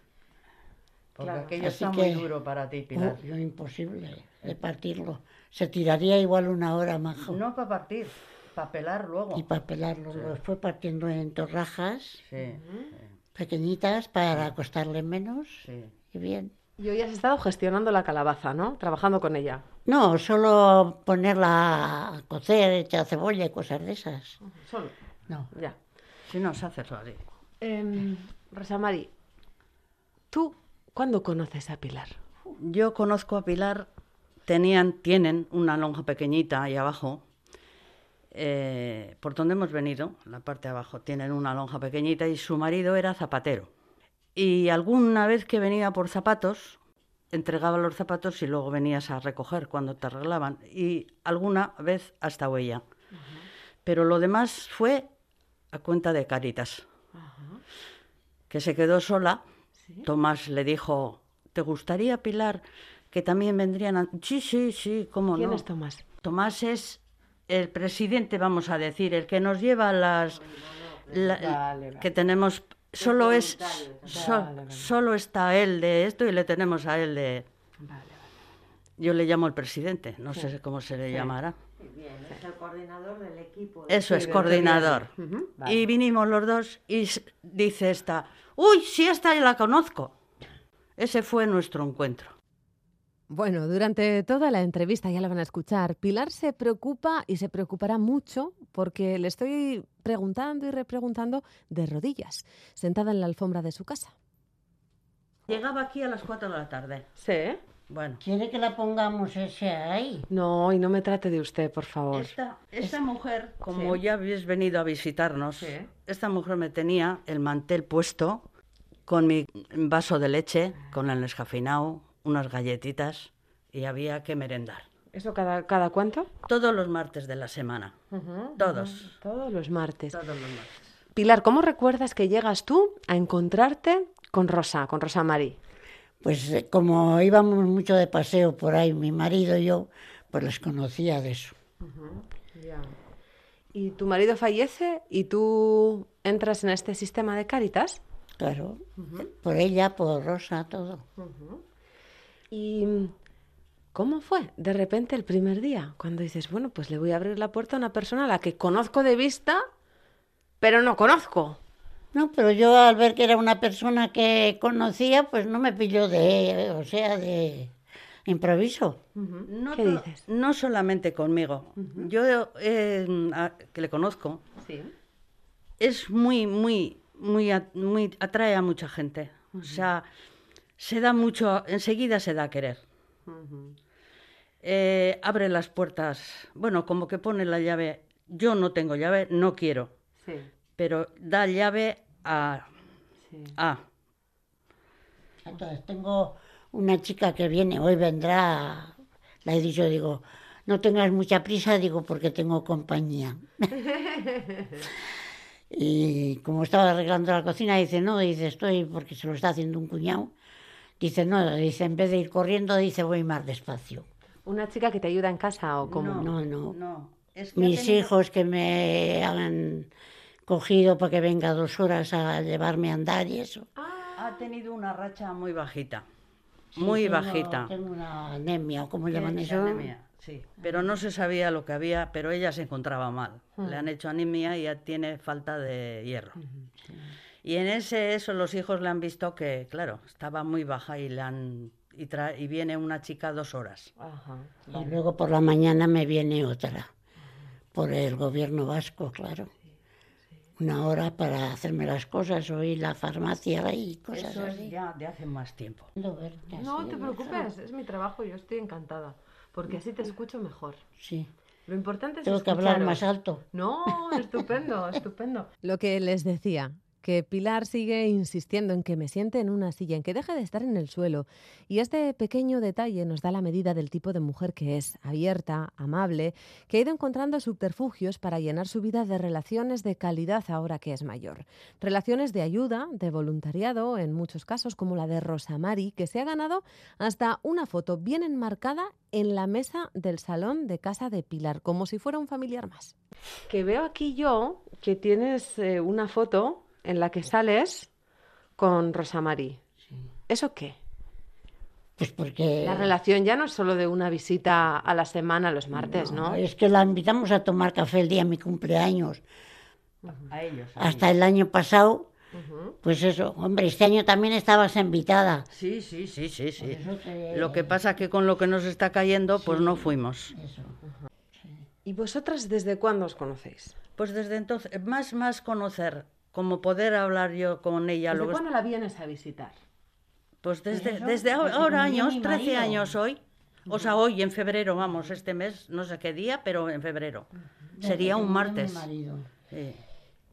Porque aquello está muy duro para ti, Pilar. Oh, imposible de partirlo. Se tiraría igual una hora, majo. No para partir, para pelar luego. Y para pelarlo. Lo fue partiendo en torrajas pequeñitas para costarle menos. Y bien. Y hoy has estado gestionando la calabaza, ¿no? Trabajando con ella. No, solo ponerla a cocer, echar cebolla y cosas de esas. ¿Solo? No. Ya. Si no, se hace así. Eh, Rosa Mari, ¿tú cuándo conoces a Pilar? Yo conozco a Pilar, tenían, tienen una lonja pequeñita ahí abajo, eh, por donde hemos venido, la parte de abajo, tienen una lonja pequeñita y su marido era zapatero. Y alguna vez que venía por zapatos, entregaba los zapatos y luego venías a recoger cuando te arreglaban. Y alguna vez hasta huella. Pero lo demás fue a cuenta de Caritas, que se quedó sola. Tomás le dijo, ¿te gustaría, Pilar, que también vendrían? A... Sí, sí, sí, ¿cómo no? ¿Quién es Tomás? Tomás es el presidente, vamos a decir, el que nos lleva las... que tenemos solo es solo está él de esto y le tenemos a él de yo le llamo el presidente no sé cómo se le llamará. Es el coordinador del equipo eso es coordinador. Y vinimos los dos y dice esta uy si esta ya la conozco ese fue nuestro encuentro bueno, durante toda la entrevista, ya la van a escuchar, Pilar se preocupa y se preocupará mucho porque le estoy preguntando y repreguntando de rodillas, sentada en la alfombra de su casa. Llegaba aquí a las 4 de la tarde. ¿Sí? Bueno. ¿Quiere que la pongamos ese ahí? No, y no me trate de usted, por favor. Esta, mujer, como ya habéis venido a visitarnos, esta mujer me tenía el mantel puesto con mi vaso de leche, con el escafinao, unas galletitas y había que merendar. ¿Eso cada, cada cuánto? Todos los martes de la semana. Todos. Todos los martes. Todos los martes. Pilar, ¿cómo recuerdas que llegas tú a encontrarte con Rosa, con Rosa Mari? Pues eh, como íbamos mucho de paseo por ahí, mi marido y yo, pues les conocía de eso. ¿Y tu marido fallece y tú entras en este sistema de Cáritas? Claro, por ella, por Rosa, todo. ¿Y cómo fue de repente el primer día? Cuando dices, bueno, pues le voy a abrir la puerta a una persona a la que conozco de vista, pero no conozco. No, pero yo al ver que era una persona que conocía, pues no me pilló de, o sea, de improviso. no, ¿Qué dices? No solamente conmigo. Yo, eh, que le conozco, es muy, muy, muy, muy, atrae a mucha gente. O sea, se da mucho, enseguida se da a querer. Eh, abre las puertas, bueno, como que pone la llave, yo no tengo llave, no quiero, pero da llave a... a. Entonces tengo una chica que viene, hoy vendrá, la he dicho, digo, no tengas mucha prisa, digo, porque tengo compañía. y como estaba arreglando la cocina, dice, no, dice, estoy porque se lo está haciendo un cuñado. Dice, no, dice, en vez de ir corriendo, dice, voy más despacio. ¿Una chica que te ayuda en casa o cómo? No, no. no. Mis hijos que me han cogido para que venga dos horas a llevarme a andar y eso. Ha tenido una racha muy bajita. muy bajita. Tengo una anemia, o como llaman eso. Anemia, sí. Pero no se sabía lo que había, pero ella se encontraba mal. Le han hecho anemia y ya tiene falta de hierro. Y en ese eso los hijos le han visto que, claro, estaba muy baja y le han y, y viene una chica dos horas. Y luego por la mañana me viene otra, por el gobierno vasco, claro. Una hora para hacerme las cosas, o ir a la farmacia y cosas Eso es ya de hace más tiempo. No te preocupes, es mi trabajo, yo estoy encantada, porque así te escucho mejor. Sí. Lo importante es Tengo que hablar más alto. No, estupendo, estupendo. Lo que les decía, que Pilar sigue insistiendo en que me siente en una silla, en que deje de estar en el suelo. Y este pequeño detalle nos da la medida del tipo de mujer que es, abierta, amable, que ha ido encontrando subterfugios para llenar su vida de relaciones de calidad ahora que es mayor. Relaciones de ayuda, de voluntariado, en muchos casos como la de Rosa Mari, que se ha ganado hasta una foto bien enmarcada en la mesa del salón de casa de Pilar, como si fuera un familiar más. Que veo aquí yo que tienes eh, una foto en la que sales con Rosa Mari. ¿Eso qué? Pues porque... La relación ya no es solo de una visita a la semana los martes, ¿no? Es que la invitamos a tomar café el día de mi cumpleaños. A ellos. Hasta el año pasado, pues eso. Hombre, este año también estabas invitada. Sí, sí, sí, sí, sí. Lo que pasa que con lo que nos está cayendo, pues no fuimos. Eso. ¿Y vosotras desde cuándo os conocéis? Pues desde entonces, más, más conocer, como poder hablar yo con ella. ¿Desde cuándo la vienes a visitar? Pues desde, desde ahora, años, 13 años hoy. O sea, hoy en febrero, vamos, este mes, no sé qué día, pero en febrero. Sería un martes.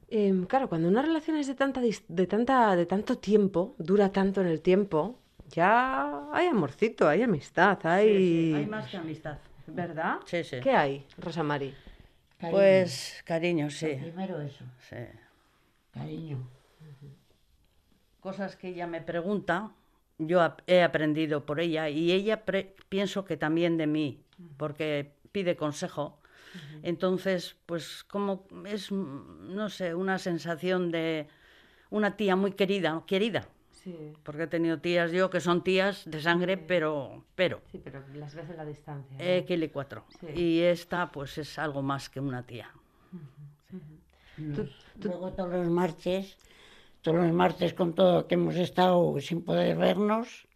Em, claro, cuando una relación es de tanta, de tanta, de tanto tiempo, dura tanto en el tiempo, ya hay amorcito, hay amistad, hay. hay más que amistad. ¿Verdad? Sí, sí. ¿Qué hay, Rosa Mari? Pues cariño, sí. primero eso. Sí. Cariño. Cosas que ella me pregunta, yo he aprendido por ella y ella pienso que también de mí, porque pide consejo. Entonces, pues como es, no sé, una sensación de una tía muy querida, querida. Sí. Porque he tenido tías yo que son tías de sangre, pero, pero. Sí, pero las ves en la distancia. Eh, que cuatro. Y esta, pues, es algo más que una tía. Luego todos los martes todos los martes con todo que hemos estado sin poder vernos,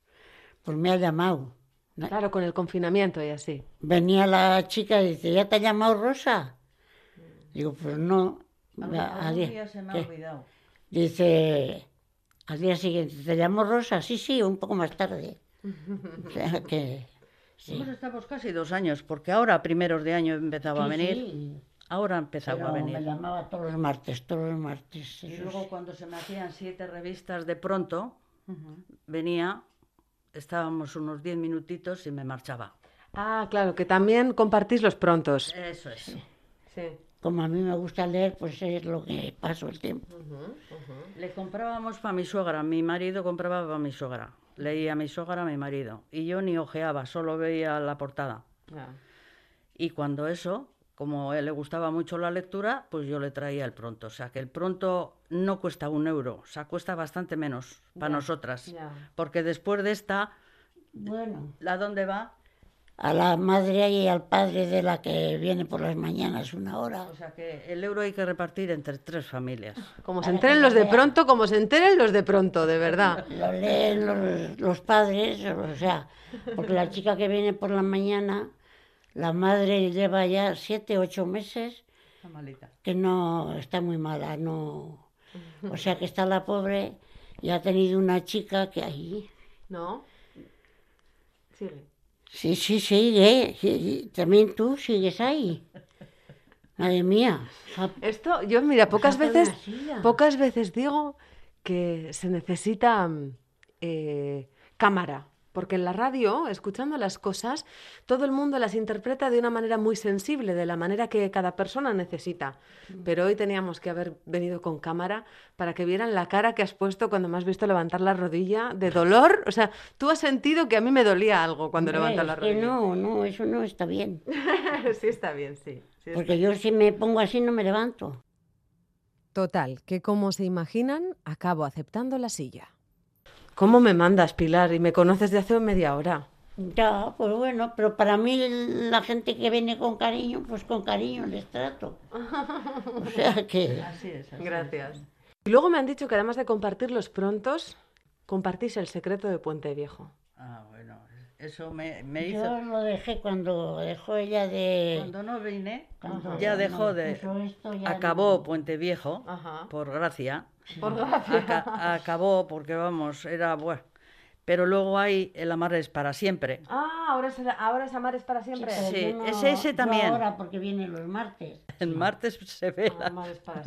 pues me ha llamado. Claro, con el confinamiento y así. Venía la chica y dice, ¿ya te ha llamado Rosa? Digo, pues no. A, día, se me ha olvidado. Dice, al día siguiente, ¿te llamó Rosa? Sí, sí, un poco más tarde. o sea que... Sí. estamos casi dos años, porque ahora, primeros de año, empezaba a venir. Sí. Ahora empezaba a venir. Me llamaba todos los martes, todos los martes. Y luego cuando se me hacían siete revistas de pronto, venía, estábamos unos diez minutitos y me marchaba. Ah, claro, que también compartís los prontos. Eso es. Sí. Como a mí me gusta leer, pues es lo que paso el tiempo. Le comprábamos para mi suegra, mi marido compraba para mi suegra. Leía a mi suegra, a mi marido. Y yo ni ojeaba, solo veía la portada. Y cuando eso, como a él le gustaba mucho la lectura, pues yo le traía el pronto. O sea, que el pronto no cuesta un euro, o sea, cuesta bastante menos para nosotras. Porque después de esta, bueno, ¿la dónde va? A la madre y al padre de la que viene por las mañanas una hora. O sea que el euro hay que repartir entre tres familias. Como se enteren los de pronto, como se enteren los de pronto, de verdad. Lo leen los, los padres, o sea, porque la chica que viene por la mañana la madre lleva ya siete, ocho meses que no está muy mala, no. O sea que está la pobre y ha tenido una chica que ahí. ¿No? Sigue. Sí, sí, sigue. También tú sigues ahí. Madre mía. Esto, yo mira, pocas veces, pocas veces digo que se necesita eh, cámara porque en la radio, escuchando las cosas, todo el mundo las interpreta de una manera muy sensible, de la manera que cada persona necesita. Mm. Pero hoy teníamos que haber venido con cámara para que vieran la cara que has puesto cuando me has visto levantar la rodilla de dolor. O sea, tú has sentido que a mí me dolía algo cuando levantas la rodilla. no, no, eso no está bien. sí está bien, sí. porque yo si me pongo así no me levanto. Total, que como se imaginan, acabo aceptando la silla. ¿Cómo me mandas, Pilar? Y me conoces de hace media hora. Ya, pues bueno, pero para mí la gente que viene con cariño, pues con cariño les trato. O sea que... Así es. Gracias. Y luego me han dicho que además de compartir los prontos, compartís el secreto de Puente Viejo. Ah, bueno, eso me, me hizo... Yo lo dejé cuando dejó ella de... Cuando no vine, ya dejó de... Acabó Puente Viejo, por gracia por gracia. acabó porque, vamos, era bueno. Pero luego hay el amar es para siempre. Ah, ahora es, ahora es amar es para siempre. Sí, es ese también. ahora porque vienen los martes. El martes se ve la,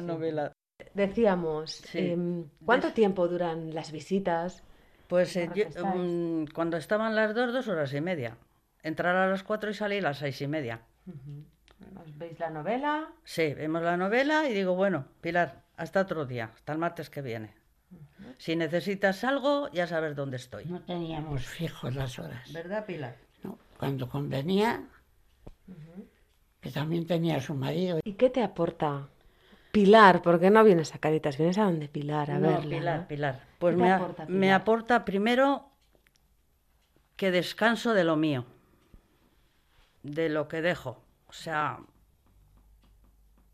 novela. decíamos, em, ¿cuánto tiempo duran las visitas? Pues eh, mm, cuando estaban las dos, dos horas y media. Entrar a las cuatro y salir a las seis y media. ¿Veis la novela? Sí, vemos la novela y digo, bueno, Pilar, hasta otro día, hasta el martes que viene. Si necesitas algo, ya sabes dónde estoy. No teníamos fijos las horas. ¿Verdad, Pilar? No, cuando convenía, que también tenía su marido. ¿Y qué te aporta Pilar? Porque no vienes a Caritas, vienes a donde Pilar, a no, Pilar, Pilar. Pues me, me aporta primero que descanso de lo mío, de lo que dejo. O sea,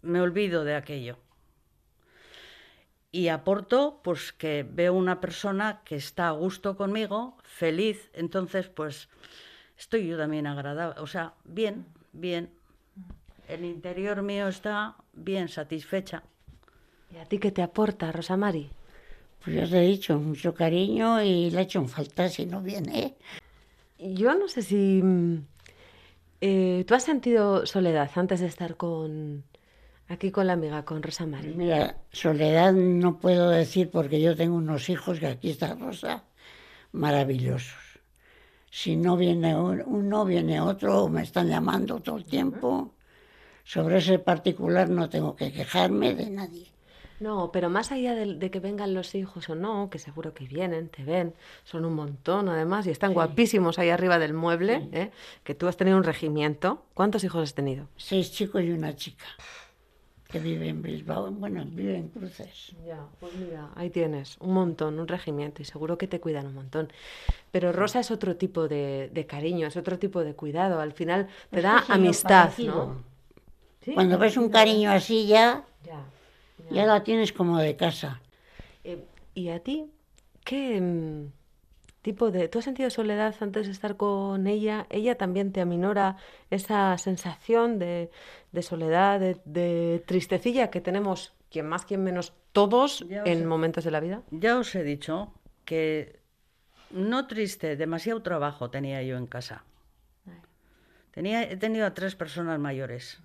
me olvido de aquello y aporto pues que veo una persona que está a gusto conmigo, feliz, entonces pues estoy yo también agradable, o sea, bien, bien. El interior mío está bien satisfecha. ¿Y a ti qué te aporta, Rosa Mari? Pues ya te he dicho, mucho cariño y le he hecho un falta si no viene. Yo no sé si... Mm, eh, ¿Tú has sentido soledad antes de estar con, Aquí con la amiga, con Rosa María. Mira, soledad no puedo decir porque yo tengo unos hijos que aquí está Rosa, maravillosos. Si no viene uno, viene otro, me están llamando todo el tiempo. Sobre ese particular no tengo que quejarme de nadie. No, pero más allá de, que vengan los hijos o no, que seguro que vienen, te ven, son un montón además y están guapísimos ahí arriba del mueble, ¿eh? que tú has tenido un regimiento. ¿Cuántos hijos has tenido? Seis chicos y una chica que vive en Bilbao, bueno, vive en Cruces. Ya, pues mira, ahí tienes, un montón, un regimiento, y seguro que te cuidan un montón. Pero Rosa es otro tipo de, cariño, es otro tipo de cuidado, al final te da amistad, ¿no? Cuando ves un cariño así ya, ya, la tienes como de casa. Eh, ¿Y a ti? ¿Qué mm, tipo de... ¿Tú has sentido soledad antes de estar con ella? ¿Ella también te aminora esa sensación de, de soledad, de, tristecilla que tenemos, quien más, quien menos, todos en momentos de la vida? Ya os he dicho que no triste, demasiado trabajo tenía yo en casa. Tenía, he tenido a tres personas mayores.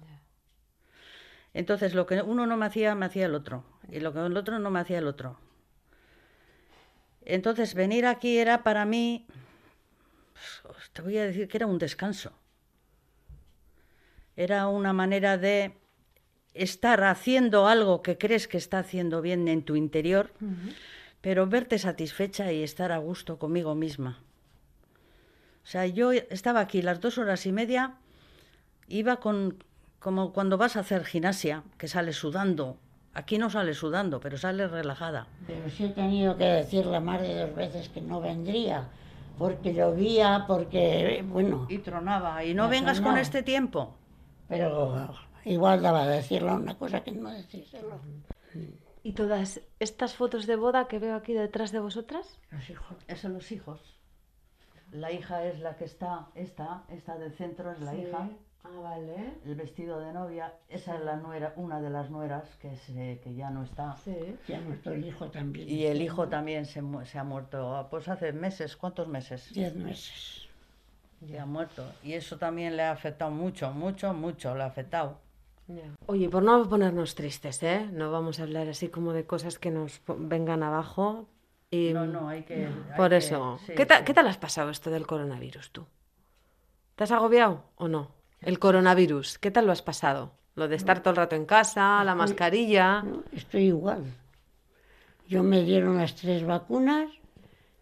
Entonces, lo que uno no me hacía, me hacía el otro. Y lo que el otro no me hacía el otro. Entonces, venir aquí era para mí, pues, te voy a decir que era un descanso era una manera de estar haciendo algo que crees que está haciendo bien en tu interior, pero verte satisfecha y estar a gusto conmigo misma. O sea, yo estaba aquí las dos horas y media, iba con como cuando vas a hacer gimnasia, que sales sudando. Aquí no sales sudando, pero sales relajada. Pero sí he tenido que decirle más de dos veces que no vendría, porque llovía, porque, bueno... Y tronaba, y no vengas con este tiempo pero igual daba a decirle una cosa que no decírselo. ¿Y todas estas fotos de boda que veo aquí detrás de vosotras? Los hijos. Esos son los hijos. La hija es la que está, esta, esta del centro es la hija. Ah, vale. El vestido de novia, esa es la nuera, una de las nueras que, se, que ya no está. Sí. Se ha muerto el hijo también. Y el hijo también se, se ha muerto, pues hace meses, ¿cuántos meses? Diez meses ya ha muerto. Y eso también le ha afectado mucho, mucho, mucho, le ha afectado. Oye, por no ponernos tristes, ¿eh? No vamos a hablar así como de cosas que nos vengan abajo. Y... No, no, hay que... por eso, ¿Qué, ¿qué tal has pasado esto del coronavirus tú? ¿Te has agobiado o no? El coronavirus, ¿qué tal lo has pasado? Lo de estar todo el rato en casa, la mascarilla. estoy igual. Yo me dieron las tres vacunas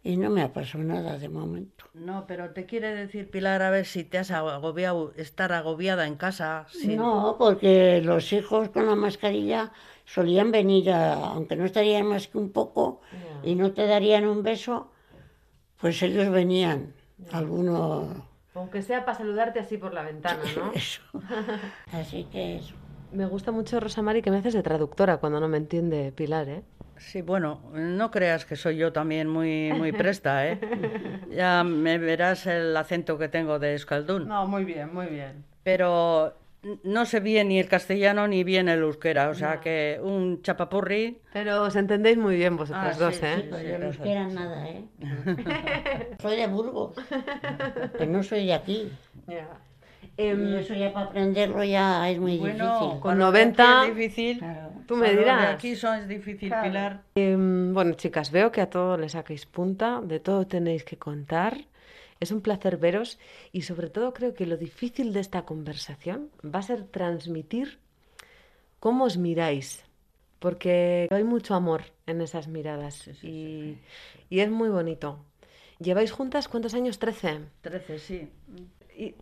y no me ha pasado nada de momento. No, pero te quiere decir, Pilar, a ver si te has agobiado, estar agobiada en casa. No, porque los hijos con la mascarilla solían venir, aunque no estarían más que un poco y no te darían un beso, pues ellos venían, algunos... Aunque sea para saludarte así por la ventana, ¿no? Eso. Así que eso. Me gusta mucho, Rosa Mari, que me haces de traductora cuando no me entiende Pilar, ¿eh? Sí, bueno, no creas que soy yo también muy, muy presta, ¿eh? Ya me verás el acento que tengo de Escaldún. No, muy bien, muy bien. Pero no sé bien ni el castellano ni bien el euskera, o sea que un chapapurri. Pero os entendéis muy bien vosotros ah, dos, ¿eh? Sí, pero el euskera nada, ¿eh? soy de Burgos, que no soy de aquí. Ya. y em, eso ya para aprenderlo ya es muy difícil. Con 90... Es difícil. Claro Tú me dirás. aquí son es difícil, Pilar. Em, bueno, chicas, veo que a todos les saquéis punta, de todo tenéis que contar. Es un placer veros y sobre todo creo que lo difícil de esta conversación va a ser transmitir cómo os miráis, porque hay mucho amor en esas miradas y, y, es muy bonito. ¿Lleváis juntas cuántos años? ¿Trece? Trece, sí.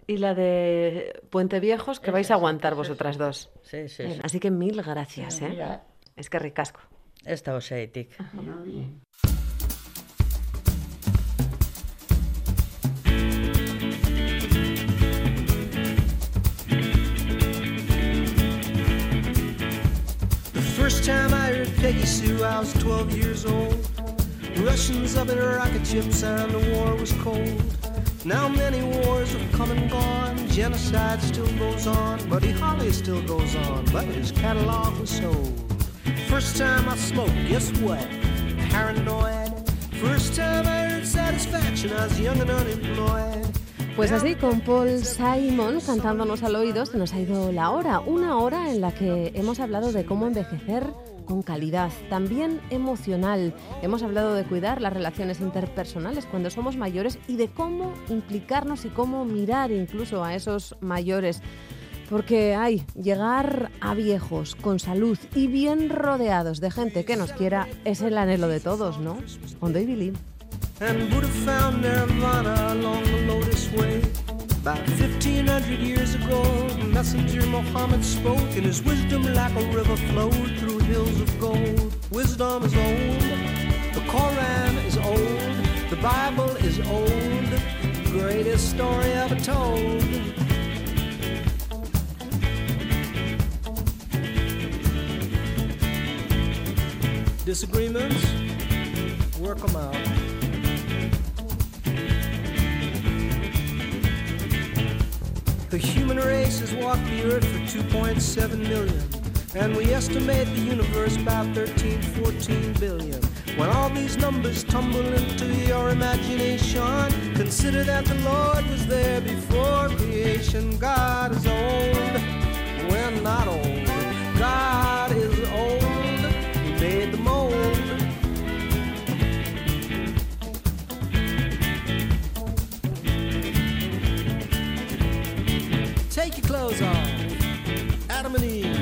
Y, la de Puente Viejos que vais a aguantar vosotras dos. Sí, sí, Así que mil gracias, ¿eh? Es que ricasco. Esta os The Peggy Sue, I was 12 years old. Russians up in rocket ships and the war was cold. Now many wars have come and gone, genocide still goes on, Buddy Holly still goes on, but his catalog was sold. First time I smoked, guess what? Paranoid. First time I heard satisfaction, I was young and unemployed. Pues así, con Paul Simon cantándonos al oído, se nos ha ido la hora, una hora en la que hemos hablado de cómo envejecer con calidad, también emocional. Hemos hablado de cuidar las relaciones interpersonales cuando somos mayores y de cómo implicarnos y cómo mirar incluso a esos mayores. Porque hay llegar a viejos con salud y bien rodeados de gente que nos quiera es el anhelo de todos, ¿no? On Baby About 1500 years ago, messenger spoke, and his wisdom like a river flowed through hills of gold. Wisdom is old, the Koran is old, the Bible is old, greatest story ever told. Disagreements, work them out. The human race has walked the earth for 2.7 million, and we estimate the universe about 13, 14 billion. When all these numbers tumble into your imagination, consider that the Lord was there before creation. God is old, we're not old. God is old, He made the mold. Take your clothes off. Adam and Eve.